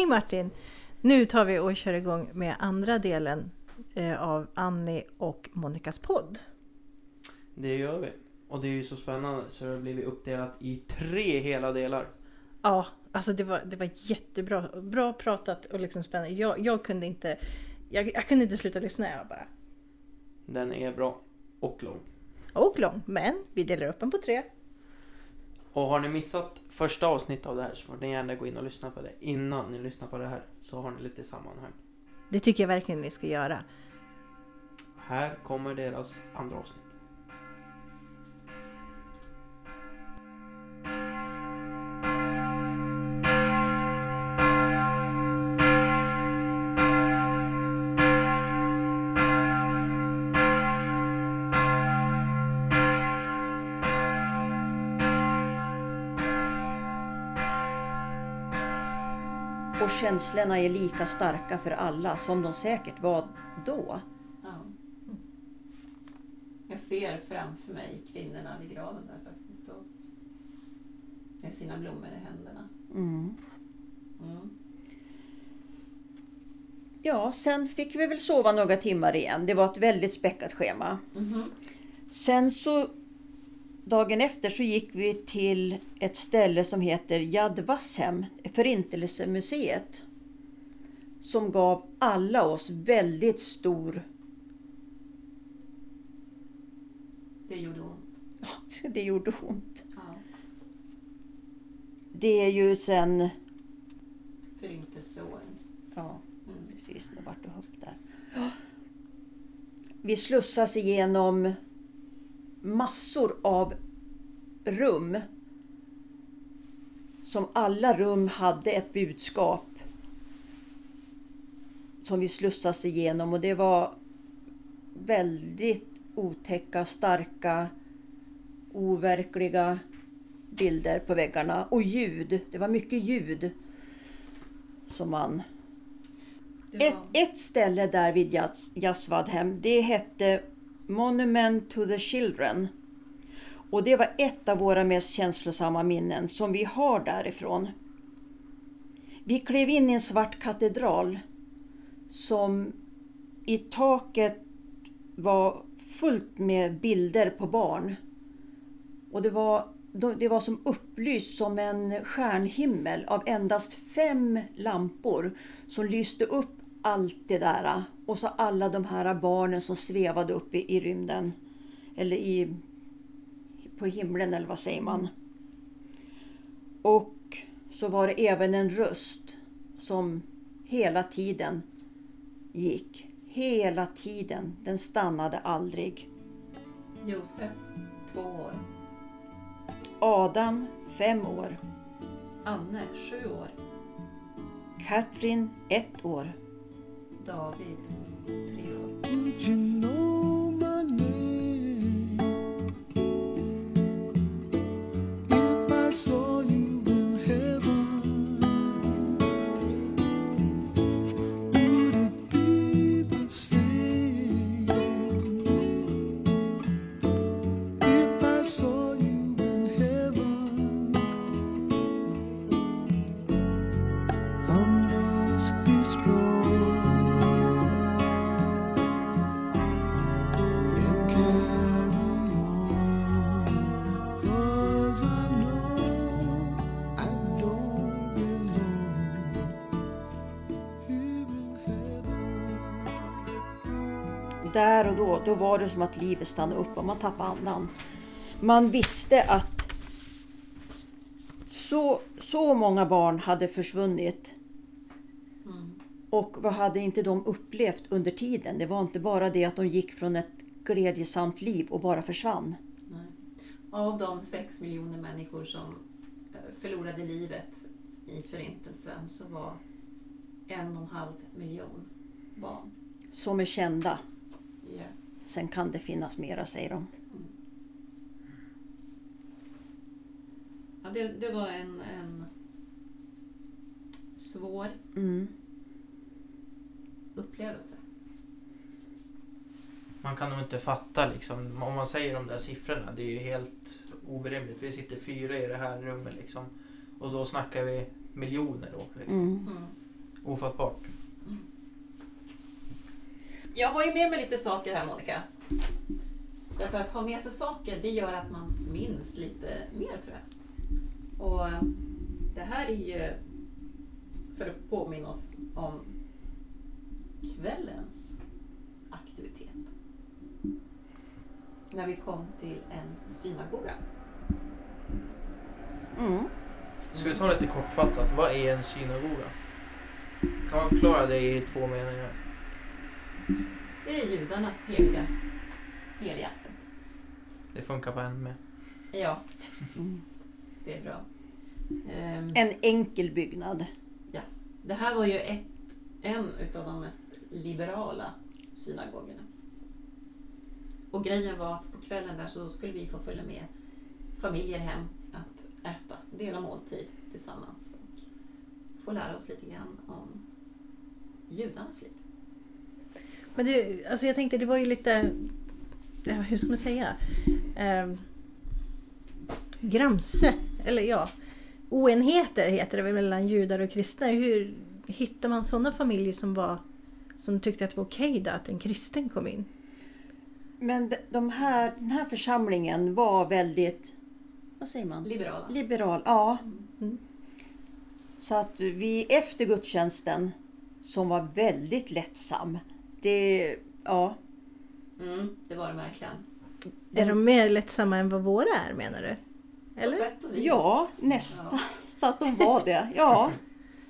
Hej Martin! Nu tar vi och kör igång med andra delen eh, av Annie och Monikas podd. Det gör vi. Och det är ju så spännande så det har blivit uppdelat i tre hela delar. Ja, alltså det var, det var jättebra. Bra pratat och liksom spännande. Jag, jag kunde inte jag, jag kunde inte sluta lyssna. Jag bara... Den är bra. Och lång. Och lång, men vi delar upp den på tre. Och har ni missat första avsnittet av det här så får ni gärna gå in och lyssna på det innan ni lyssnar på det här. Så har ni lite sammanhang. Det tycker jag verkligen ni ska göra. Här kommer deras andra avsnitt. Och känslorna är lika starka för alla som de säkert var då. Ja. Jag ser framför mig kvinnorna vid graven där faktiskt. Och med sina blommor i händerna. Mm. Mm. Ja, sen fick vi väl sova några timmar igen. Det var ett väldigt späckat schema. Mhm. Sen så dagen efter så gick vi till ett ställe som heter Yad Vashem, Förintelsemuseet. Som gav alla oss väldigt stor... Det gjorde ont. Det gjorde ont. Ja. Det är ju sen... Förintelseåren. Ja, Mm. precis. Det vart upp där. Vi slussas igenom massor av rum. Som alla rum hade ett budskap. Som vi slussas igenom och det var väldigt otäcka, starka, overkliga bilder på väggarna. Och ljud. Det var mycket ljud. Som man Det ett, var, ett ställe där vid Jas- Jasvadhem, det hette Monument to the Children. Och det var ett av våra mest känslosamma minnen som vi har därifrån. Vi klev in i en svart katedral som i taket var fullt med bilder på barn. Och det var, det var som upplyst som en stjärnhimmel av endast fem lampor som lyste upp allt det där. Och så alla de här barnen som svävade upp i, i rymden. Eller i, på himlen eller vad säger man. Och så var det även en röst som hela tiden gick. Hela tiden. Den stannade aldrig. Josef, två år. Adam, fem år. Anne, sju år. Katrin, ett år. David, tre år. You know då, då var det som att livet stannade upp och man tappade andan. Man visste att så, så många barn hade försvunnit. Mm. Och vad hade inte de upplevt under tiden? Det var inte bara det att de gick från ett glädjesamt liv och bara försvann. Nej. Av de sex miljoner människor som eh, förlorade livet i Förintelsen så var en och en halv miljon barn. Som är kända. Ja. Sen kan det finnas mera säger de. Ja, det, det var en, en svår Mm. upplevelse. Man kan nog inte fatta liksom, om man säger de där siffrorna, det är ju helt orimligt. Vi sitter fyra i det här rummet liksom. Och då snackar vi miljoner då. Liksom. Mm. Mm. Ofattbart. Jag har ju med mig lite saker här Monica. Därför att ha med sig saker, det gör att man minns lite mer tror jag. Och det här är ju för att påminna oss om kvällens aktivitet. När vi kom till en synagoga. Mm. Ska vi ta lite kortfattat, vad är en synagoga? Kan man förklara det i två meningar? Det är judarnas heliga, heligaste. Det funkar på en med. Ja, Mm. det är bra. Ehm, En enkel byggnad. Det här var ju ett, en utav de mest liberala synagogorna. Och grejen var att på kvällen där så skulle vi få följa med familjer hem att äta, dela måltid tillsammans och få lära oss lite grann om judarnas liv. Men det, alltså jag tänkte det var ju lite, hur ska man säga? Eh, gramse, eller ja, oenheter heter det väl mellan judar och kristna. Hur hittar man sådana familjer som var som tyckte att det var okej då att en kristen kom in? Men de- de här, den här församlingen var väldigt, vad säger man? Liberala. Liberal, ja. Mm. Så att vi efter gudstjänsten, som var väldigt lättsam, det, ja, Mm, det var det verkligen. Är de mer lättsamma än vad våra är menar du? På Eller? sätt och vis. ja nästan. Ja. Så att de var det, ja.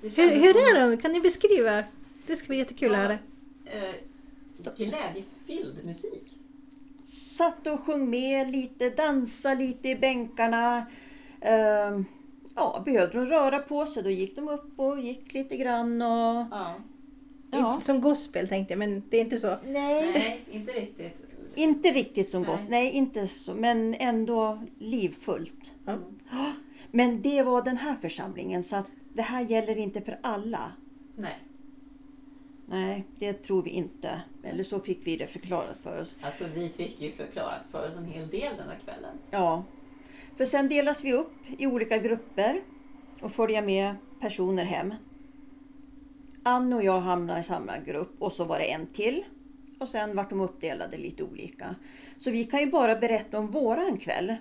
Det Hur, hur som- är de? Kan ni beskriva? Det ska bli jättekul att höra. Eh, glädjefylld musik. Satt och sjöng med lite, dansa lite i bänkarna. Ehm, ja, behövde de röra på sig då gick de upp och gick lite grann och... Ja. Ja. Inte som gospel tänkte jag, men det är inte så. Nej, Nej, inte riktigt. inte riktigt som Nej. gospel. Nej, inte så, men ändå livfullt. Mm. Men det var den här församlingen så att det här gäller inte för alla. Nej, Nej, det tror vi inte. Eller så fick vi det förklarat för oss. alltså vi fick ju förklarat för oss en hel del den där kvällen. Ja. För sen delas vi upp i olika grupper och följer med personer hem. Ann och jag hamnade i samma grupp och så var det en till. Och sen vart de uppdelade lite olika. Så vi kan ju bara berätta om våran kväll.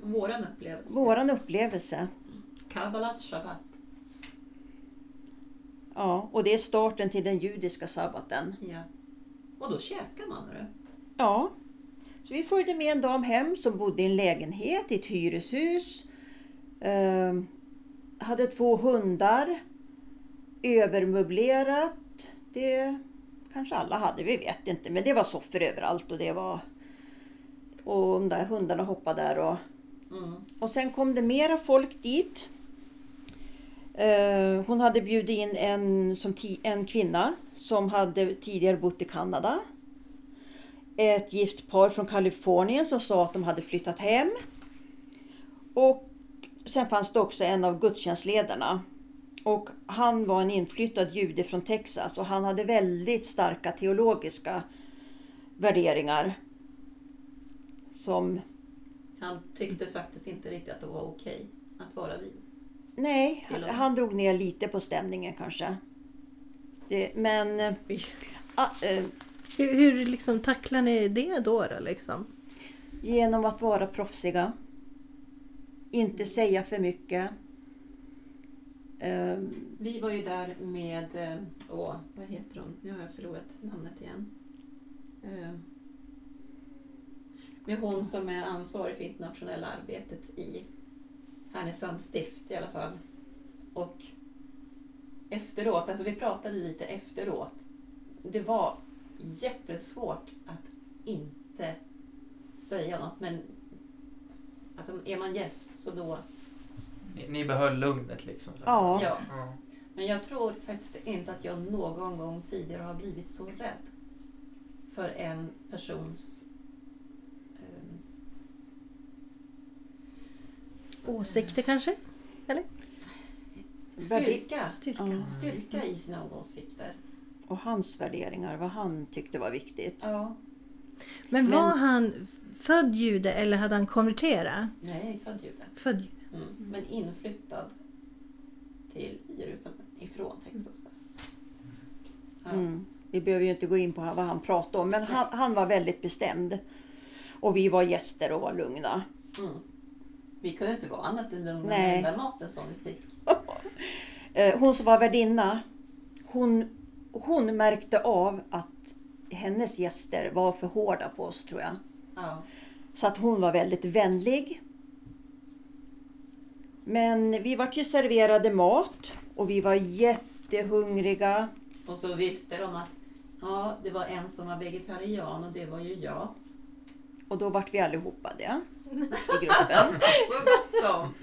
Våran upplevelse. Våran upplevelse. Kabbalat Shabbat. Ja, och det är starten till den judiska sabbaten. Ja. Och då käkar man det. Ja. Så vi följde med en dam hem som bodde i en lägenhet i ett hyreshus. Ehm, hade två hundar. Övermöblerat. Det kanske alla hade, vi vet inte. Men det var soffor överallt och det var... Och de där hundarna hoppade där och... Mm. Och sen kom det mera folk dit. Eh, Hon hade bjudit in en, som ti- en kvinna som hade tidigare bott i Kanada. Ett gift par från Kalifornien som sa att de hade flyttat hem. Och sen fanns det också en av gudstjänstledarna. Och han var en inflyttad jude från Texas och han hade väldigt starka teologiska värderingar. Som Han tyckte faktiskt inte riktigt att det var okej att vara vid. Nej, med. han drog ner lite på stämningen kanske. Det, men... ah, eh, Hur, hur liksom tacklar ni det då? då liksom? genom att vara proffsiga. Inte säga för mycket. Ehm, vi var ju där med, eh, åh, vad heter hon? Nu har jag förlorat namnet igen. Ehm, med hon som är ansvarig för internationella arbetet i Härnösands stift i alla fall. Och efteråt, alltså vi pratade lite efteråt. Det var jättesvårt att inte säga något men alltså är man gäst så då ni, ni behöll lugnet liksom? Ja. Ja. ja. Men jag tror faktiskt inte att jag någon gång tidigare har blivit så rädd för en persons ehm, Åsikter kanske? styrka, Styrka. Ja. styrka i sina åsikter. och hans värderingar, vad han tyckte var viktigt. Ja. Men var Men- han född jude eller hade han konverterat? Nej, född jude. Född Mm. Men inflyttad till Jerusalem ifrån Texas. Där. Mm. Vi behöver ju inte gå in på vad han pratade om, men han, han var väldigt bestämd. Och vi var gäster och var lugna. Mm. Vi kunde inte vara annat än lugna Nej. med den maten som vi fick. Eh, Hon som var värdinna, hon, hon märkte av att hennes gäster var för hårda på oss tror jag. Ja. Så att hon var väldigt vänlig. Men vi var ju serverade mat och vi var jättehungriga. Och så visste de att ja, det var en som var vegetarian och det var ju jag. Och då vart vi allihopa det i gruppen.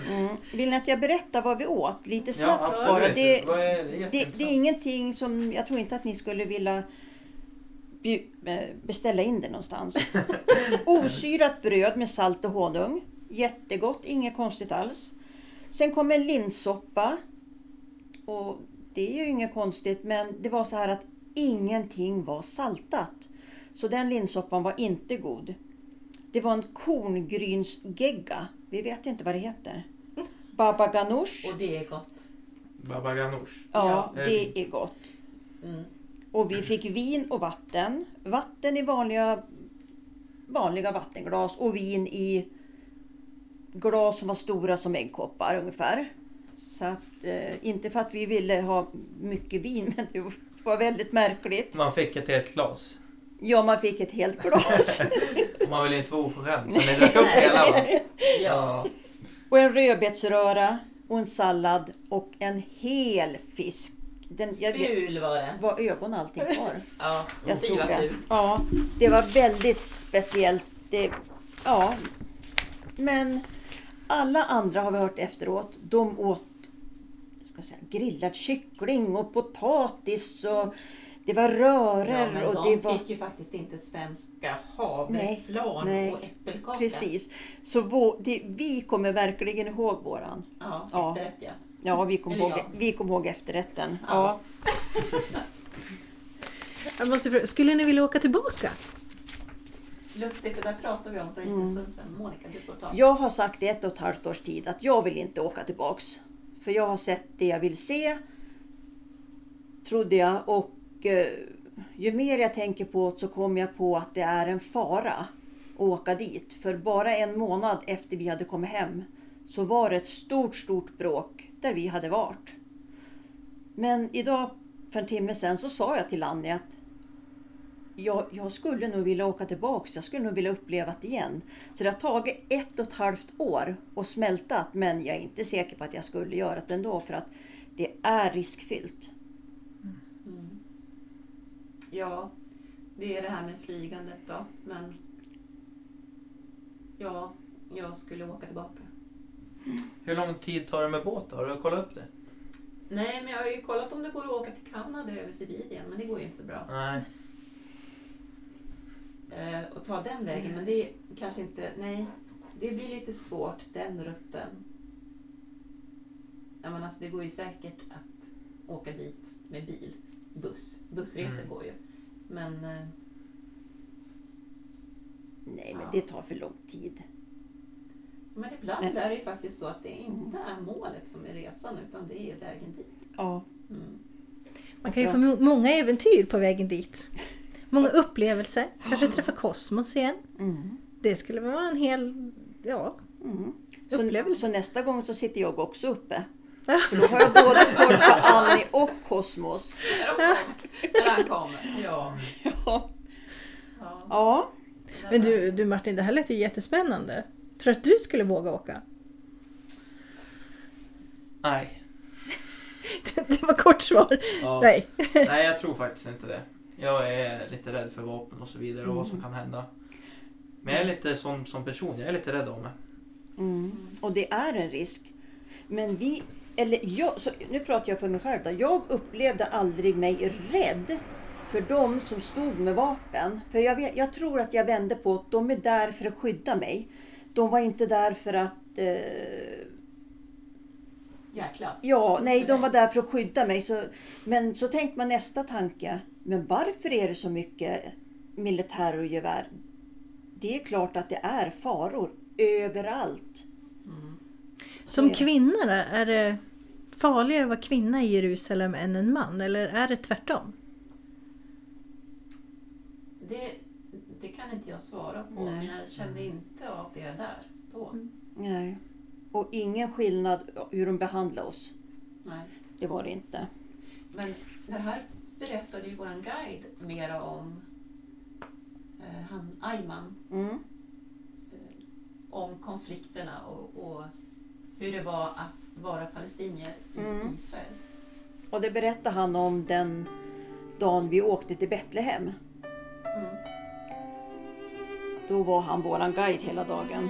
Mm. Vill ni att jag berättar vad vi åt? Lite Ja, snabbt absolut. bara. Det, det? det, det är ingenting som jag tror inte att ni skulle vilja eh, beställa in det någonstans. Osyrat bröd med salt och honung. Jättegott, inget konstigt alls. Sen kom en linssoppa. Och det är ju inget konstigt men det var så här att ingenting var saltat. Så den linssoppan var inte god. Det var en korngrynsgegga. Vi vet inte vad det heter. Baba ganoush. Och det är gott. Baba ganoush. Ja, Ja. det är gott. Mm. Och vi fick vin och vatten. Vatten i vanliga, vanliga vattenglas och vin i glas som var stora som äggkoppar ungefär. Så att, eh, inte för att vi ville ha mycket vin men det var väldigt märkligt. Man fick ett helt glas. Ja, man fick ett helt glas. Man vill ju inte vara oförskämd så ni drack upp hela va? Ja. och en rödbetsröra och en sallad och en hel fisk. Den, jag Ful var det. var ögon allting kvar? Ja, Jag fy tror vad det. ful. Ja, det var väldigt speciellt. Det, ja, men alla andra har vi hört efteråt. De åt ska jag säga, grillad kyckling och potatis och det var Ja, rörer men och de det var fick ju faktiskt inte svenska havreflarn och äppelkaka. precis. Så vå, det, vi kommer verkligen ihåg våran. Ja, Ja. efterrätt ja. Ja, vi kom, Eller ihåg, ja. vi kom ihåg efterrätten. Ja. Allt. Jag måste fråga, skulle ni vilja åka tillbaka? Lustigt, det där pratade vi om för en Mm. liten stund sedan. Monica, du får ta. Jag har sagt i ett och ett halvt års tid att jag vill inte åka tillbaks. För jag har sett det jag vill se. Trodde jag. Och eh, ju mer jag tänker på det så kommer jag på att det är en fara att åka dit. För bara en månad efter vi hade kommit hem så var det ett stort, stort bråk där vi hade varit. Men idag för en timme sedan så sa jag till Annie att jag, jag skulle nog vilja åka tillbaks. Jag skulle nog vilja uppleva det igen. Så det har tagit ett och ett halvt år att smälta men jag är inte säker på att jag skulle göra det ändå för att det är riskfyllt. Mm. Ja, det är det här med flygandet då. Men ja, jag skulle åka tillbaka. Hur lång tid tar det med båt då? Har du kollat upp det? Nej, men jag har ju kollat om det går att åka till Kanada över Sibirien, men det går ju inte så bra. Nej. Eh, och ta den vägen, men det är kanske inte... Nej, det blir lite svårt, den rutten. Ja, men alltså, det går ju säkert att åka dit med bil. Buss. Bussresor Mm. går ju. Men eh, Nej men Ja. det tar för lång tid. Men ibland Men- är det ju faktiskt så att det inte är målet som är resan utan det är vägen dit. Ja. Mm. Man kan ju få må- många äventyr på vägen dit. Många upplevelser. Kanske träffa kosmos igen. Mm. Det skulle vara en hel... Ja. Mm. Så, Upplevelse. så nästa gång så sitter jag också uppe. För då har jag både koll på Annie och Kosmos. När, han kommer. Ja. Ja. ja. ja. Men du, du Martin, det här lät ju jättespännande. Tror du att du skulle våga åka? Nej. Det var kort svar. Ja. Nej. Nej, jag tror faktiskt inte det. Jag är lite rädd för vapen och så vidare och vad som kan hända. Men jag är lite som, som person, jag är lite rädd om mig. Mm. Och det är en risk. Men vi, eller jag, så nu pratar jag för mig själv då. Jag upplevde aldrig mig rädd för de som stod med vapen. För jag, vet, jag tror att jag vände på att de är där för att skydda mig. De var inte där för att... Eh, Jäklas. ja, nej, de var där för att skydda mig. Så, men så tänkte man nästa tanke. Men varför är det så mycket militär och gevär? Det är klart att det är faror överallt. Mm. Som Så är det. kvinna då, är det farligare att vara kvinna i Jerusalem än en man? Eller är det tvärtom? Det, det kan inte jag svara på, Nej. men jag kände inte av det där då. Mm. Nej. Och ingen skillnad hur de behandlade oss. Nej. Det var det inte. Men det här berättade ju våran guide mera om eh, han Ayman. Mm. Eh, om konflikterna och, och hur det var att vara palestinier i Mm. Israel. Och det berättade han om den dagen vi åkte till Betlehem. Mm. Då var han våran guide hela dagen.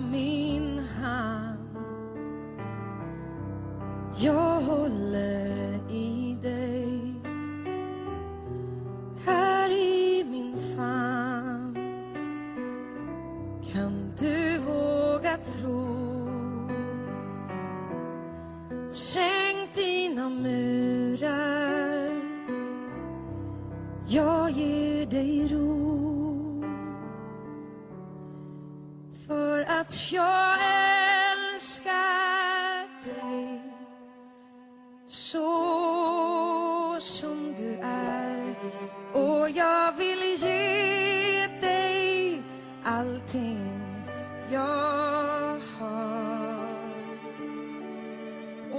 Kom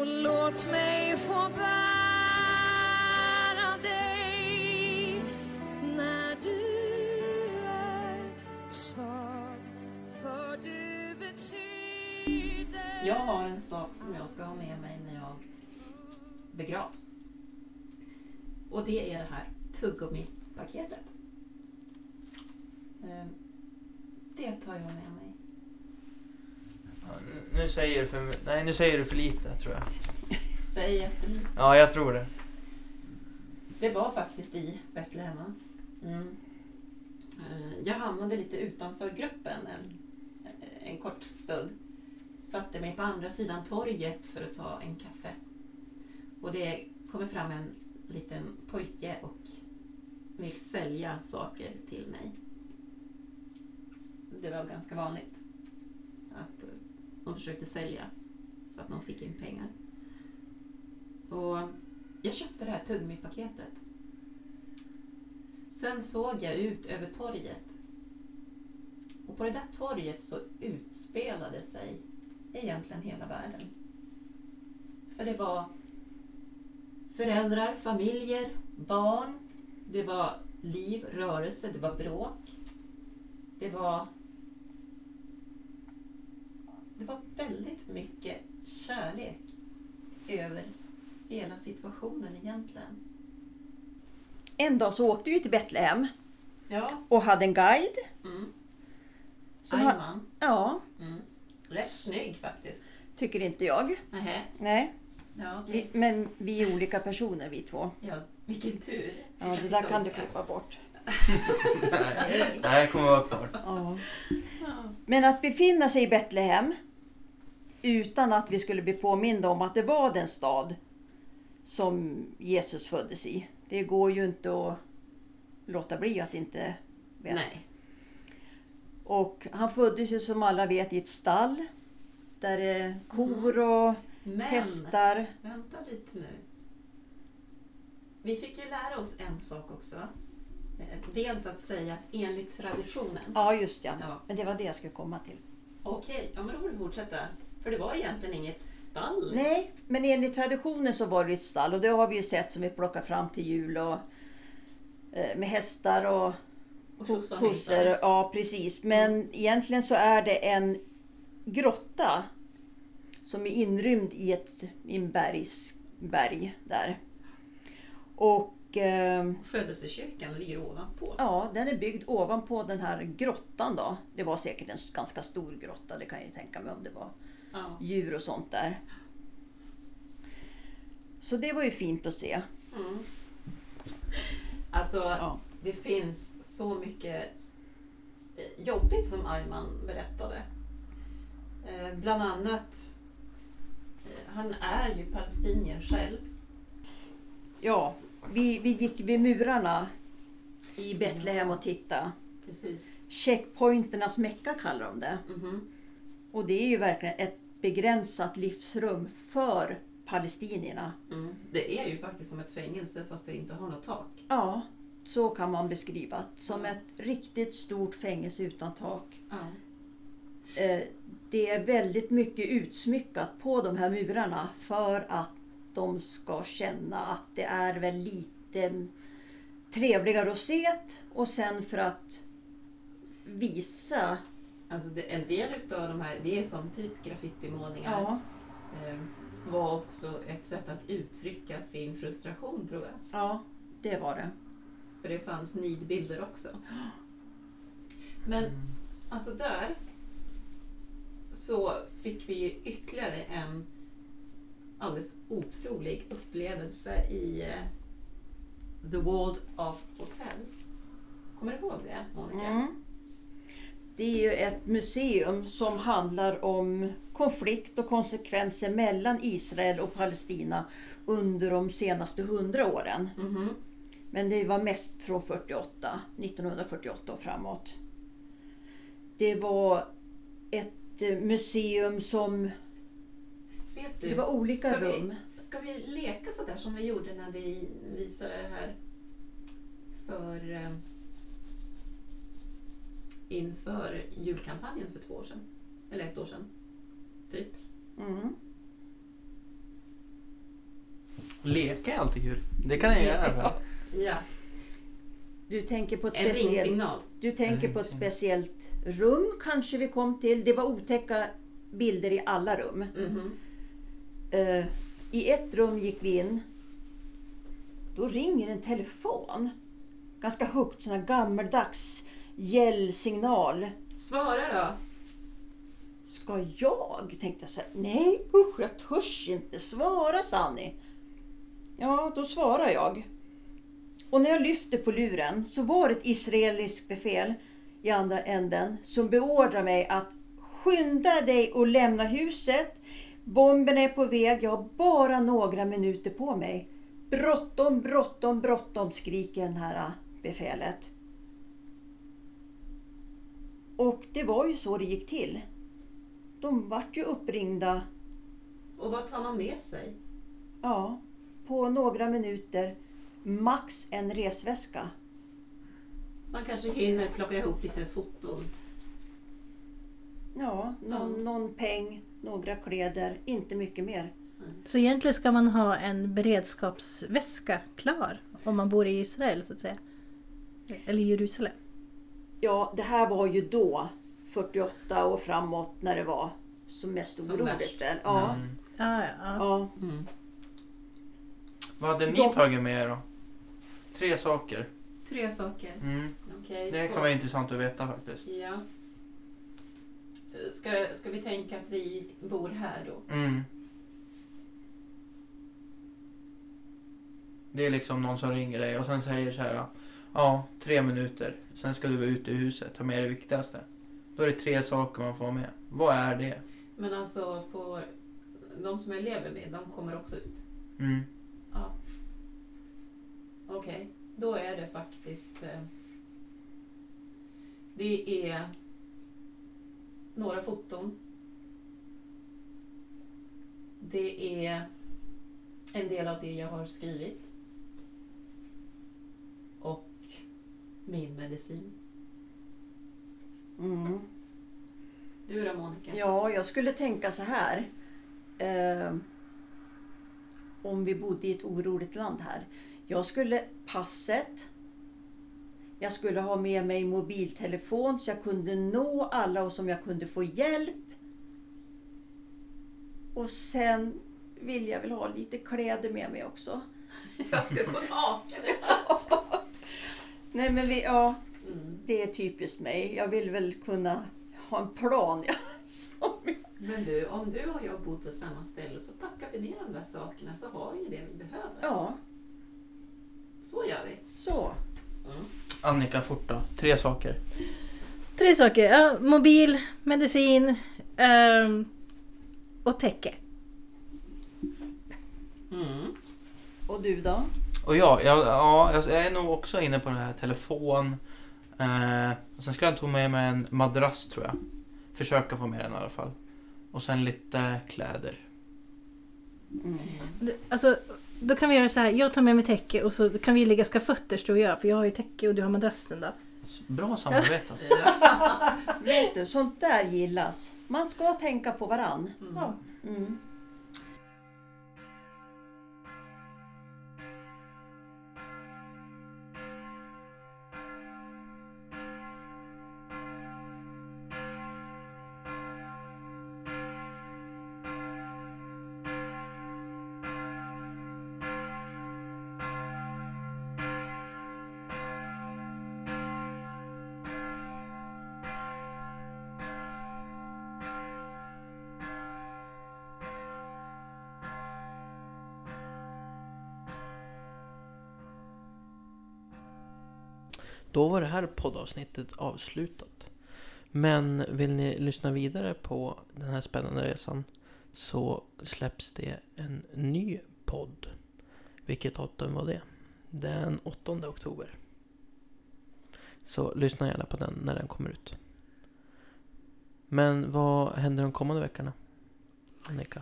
och låt mig få bära dig när du är svag för du betyder Jag har en sak som jag ska ha med mig när jag begravs. Och det är det här tuggummi-paketet. Ehm, det tar jag med mig. Nu- säger du för Nej, nu säger du för lite tror jag. Säg efter mig. Ja, jag tror det. Det var faktiskt i Betlehem. Mm. Eh, Jag hamnade lite utanför gruppen en, en kort stund. Satte mig på andra sidan torget för att ta en kaffe. Och det kommer fram en liten pojke och vill sälja saker till mig. Det var ganska vanligt att de försökte sälja så att de fick in pengar. Och jag köpte det här tuggummipaketet. Sen såg jag ut över torget. Och på det där torget så utspelade sig egentligen hela världen. För det var föräldrar, familjer, barn. Det var liv, rörelse, det var bråk. Det var det var väldigt mycket kärlek över hela situationen egentligen. En dag så åkte vi till Betlehem Ja. och hade en guide. Mm. Ha, ja, Mm. Rätt snygg faktiskt. tycker inte jag. Nähä. Nej, Ja, vi, men vi är olika personer vi två. ja, vilken tur. Ja, det där kan du klippa bort. Nej, det här kommer vara klart. Ja. Ja. Men att befinna sig i Betlehem utan att vi skulle bli påminda om att det var den stad som Jesus föddes i. Det går ju inte att låta bli att inte veta. Nej. Och han föddes ju som alla vet i ett stall. Där det är kor och Men, hästar. vänta lite nu. Vi fick ju lära oss en sak också. Eh, Dels att säga enligt traditionen. Ja, just ja. Ja. Men det var det jag skulle komma till. Okej, ja men då får du fortsätta. För det var egentligen inget stall. Nej, men enligt traditionen så var det ett stall och det har vi ju sett som vi plockar fram till jul och eh, med hästar och Och kossor. Ja, precis. Men egentligen så är det en grotta som är inrymd i ett i en bergs, berg där. Och eh, Födelsekyrkan ligger ovanpå. ja, den är byggd ovanpå den här grottan då. Det var säkert en ganska stor grotta, det kan jag tänka mig om det var Ja. djur och sånt där. Så det var ju fint att se. Mm. Alltså, Ja. det finns så mycket jobbigt som Ayman berättade. Eh, bland annat, eh, han är ju palestinier själv. Ja, vi, vi gick vid murarna i Betlehem och tittade. Precis. Checkpointernas mecka kallar de det. Mhm. Och det är ju verkligen ett begränsat livsrum för palestinierna. Mm. Det är ju faktiskt som ett fängelse fast det inte har något tak. Ja, så kan man beskriva det. Som ett riktigt stort fängelse utan tak. Eh, Det är väldigt mycket utsmyckat på de här murarna för att de ska känna att det är väl lite trevligare att se och sen för att visa. Alltså det, en del utav de här, det är som typ graffitimålningar. Ja, Eh, var också ett sätt att uttrycka sin frustration tror jag. ja det var det. För det fanns nidbilder också. Men alltså där så fick vi ju ytterligare en alldeles otrolig upplevelse i eh, The Walled of Hotel. Kommer du ihåg det Monica? Mm. Det är ju ett museum som handlar om konflikt och konsekvenser mellan Israel och Palestina under de senaste hundra åren. Mhm. Men det var mest från 48, 1948 och framåt. Det var ett eh, museum som... Vet du, Det var olika ska vi- rum. Ska vi leka sådär som vi gjorde när vi visade det här för eh, inför julkampanjen för två år sedan? Eller ett år sedan? Typ. Mm. Leka är alltid kul. Det kan jag göra. Ja, Du tänker på ett en speciellt... ringsignal. Du tänker på ett ringsignal. speciellt rum kanske vi kom till. Det var otäcka bilder i alla rum. Mhm. Eh, I ett rum gick vi in. Då ringer en telefon. Ganska högt, sån här gammaldags gällsignal. Svara då. Ska jag? Tänkte jag så här, nej usch jag törs inte svara Sanni. Ja, då svarar jag. Och när jag lyfter på luren så var det ett israeliskt befäl i andra änden som beordrar mig att skynda dig och lämna huset. Bomben är på väg, jag har bara några minuter på mig. Bråttom, bråttom, bråttom skriker den här befälet. Och det var ju så det gick till. De vart ju uppringda Och vad tar man med sig? ja, på några minuter. Max en resväska. Man kanske hinner plocka ihop lite foton. Ja, någon, Ja. någon peng, några kläder, inte mycket mer. Så egentligen ska man ha en beredskapsväska klar om man bor i Israel så att säga. Eller Jerusalem. Ja, det här var ju då, 48 och framåt, när det var som mest Som oroligt. väl? Ja, Mm. Ja, ja, ja. Mm. Vad hade ni De- tagit med er då? Tre saker. Tre saker. Mm. Okej. Det kan vara intressant att veta faktiskt. Ja. Ska, ska vi tänka att vi bor här då? Mm. Det är liksom någon som ringer dig och sen säger så här. Ja, tre minuter. Sen ska du vara ute i huset. Ta med det viktigaste. Då är det tre saker man får ha med. Vad är det? Men alltså, får, de som jag lever med, de kommer också ut? Mm. Ja. Okej, då är det faktiskt... Eh, det är några foton. Det är en del av det jag har skrivit. Och min medicin. Mm. Du då Monica? Ja, jag skulle tänka så här. Eh, om vi bodde i ett oroligt land här. Jag skulle passet. Jag skulle ha med mig mobiltelefon så jag kunde nå alla och som jag kunde få hjälp. Och sen vill jag väl ha lite kläder med mig också. Jag ska gå naken. Nej men vi, ja, Mm. det är typiskt mig. Jag vill väl kunna ha en plan. Ja, som jag Men du, om du och jag bor på samma ställe så packar vi ner de där sakerna så har vi det vi behöver. Ja, Så gör vi. så. Mm. Annika, fort då. Tre saker. Tre saker. Ja, mobil, medicin ehm, och täcke. Mm. Och du då? Och ja, jag, ja, jag är nog också inne på det här telefon. Eh, och sen skulle jag ta med mig en madrass tror jag. Försöka få med den i alla fall. Och sen lite kläder. Mm. Du, Alltså, då kan vi göra så här. Jag tar med mig täcke och så kan vi ligga skaffötters och jag. För jag har ju täcke och du har madrassen då. Bra samarbetat. Vet du, sånt där gillas. Man ska tänka på varann. Mm. Mm. Då var det här poddavsnittet avslutat. Men vill ni lyssna vidare på den här spännande resan så släpps det en ny podd. Vilket datum var det? Den 8 oktober. Så lyssna gärna på den när den kommer ut. Men vad händer de kommande veckorna? Annika?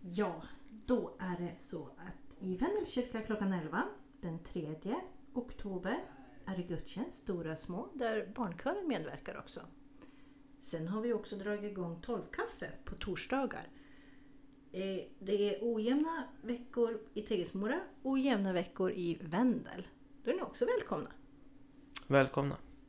Ja, då är det så att i Vännäs kyrka klockan 11 den 3 oktober är det gudstjänst, stora små, där barnkören medverkar också. Sen har vi också dragit igång tolvkaffe på torsdagar. Eh, det är ojämna veckor i Tegelsmora och ojämna veckor i Vendel. Då är ni också välkomna. Välkomna!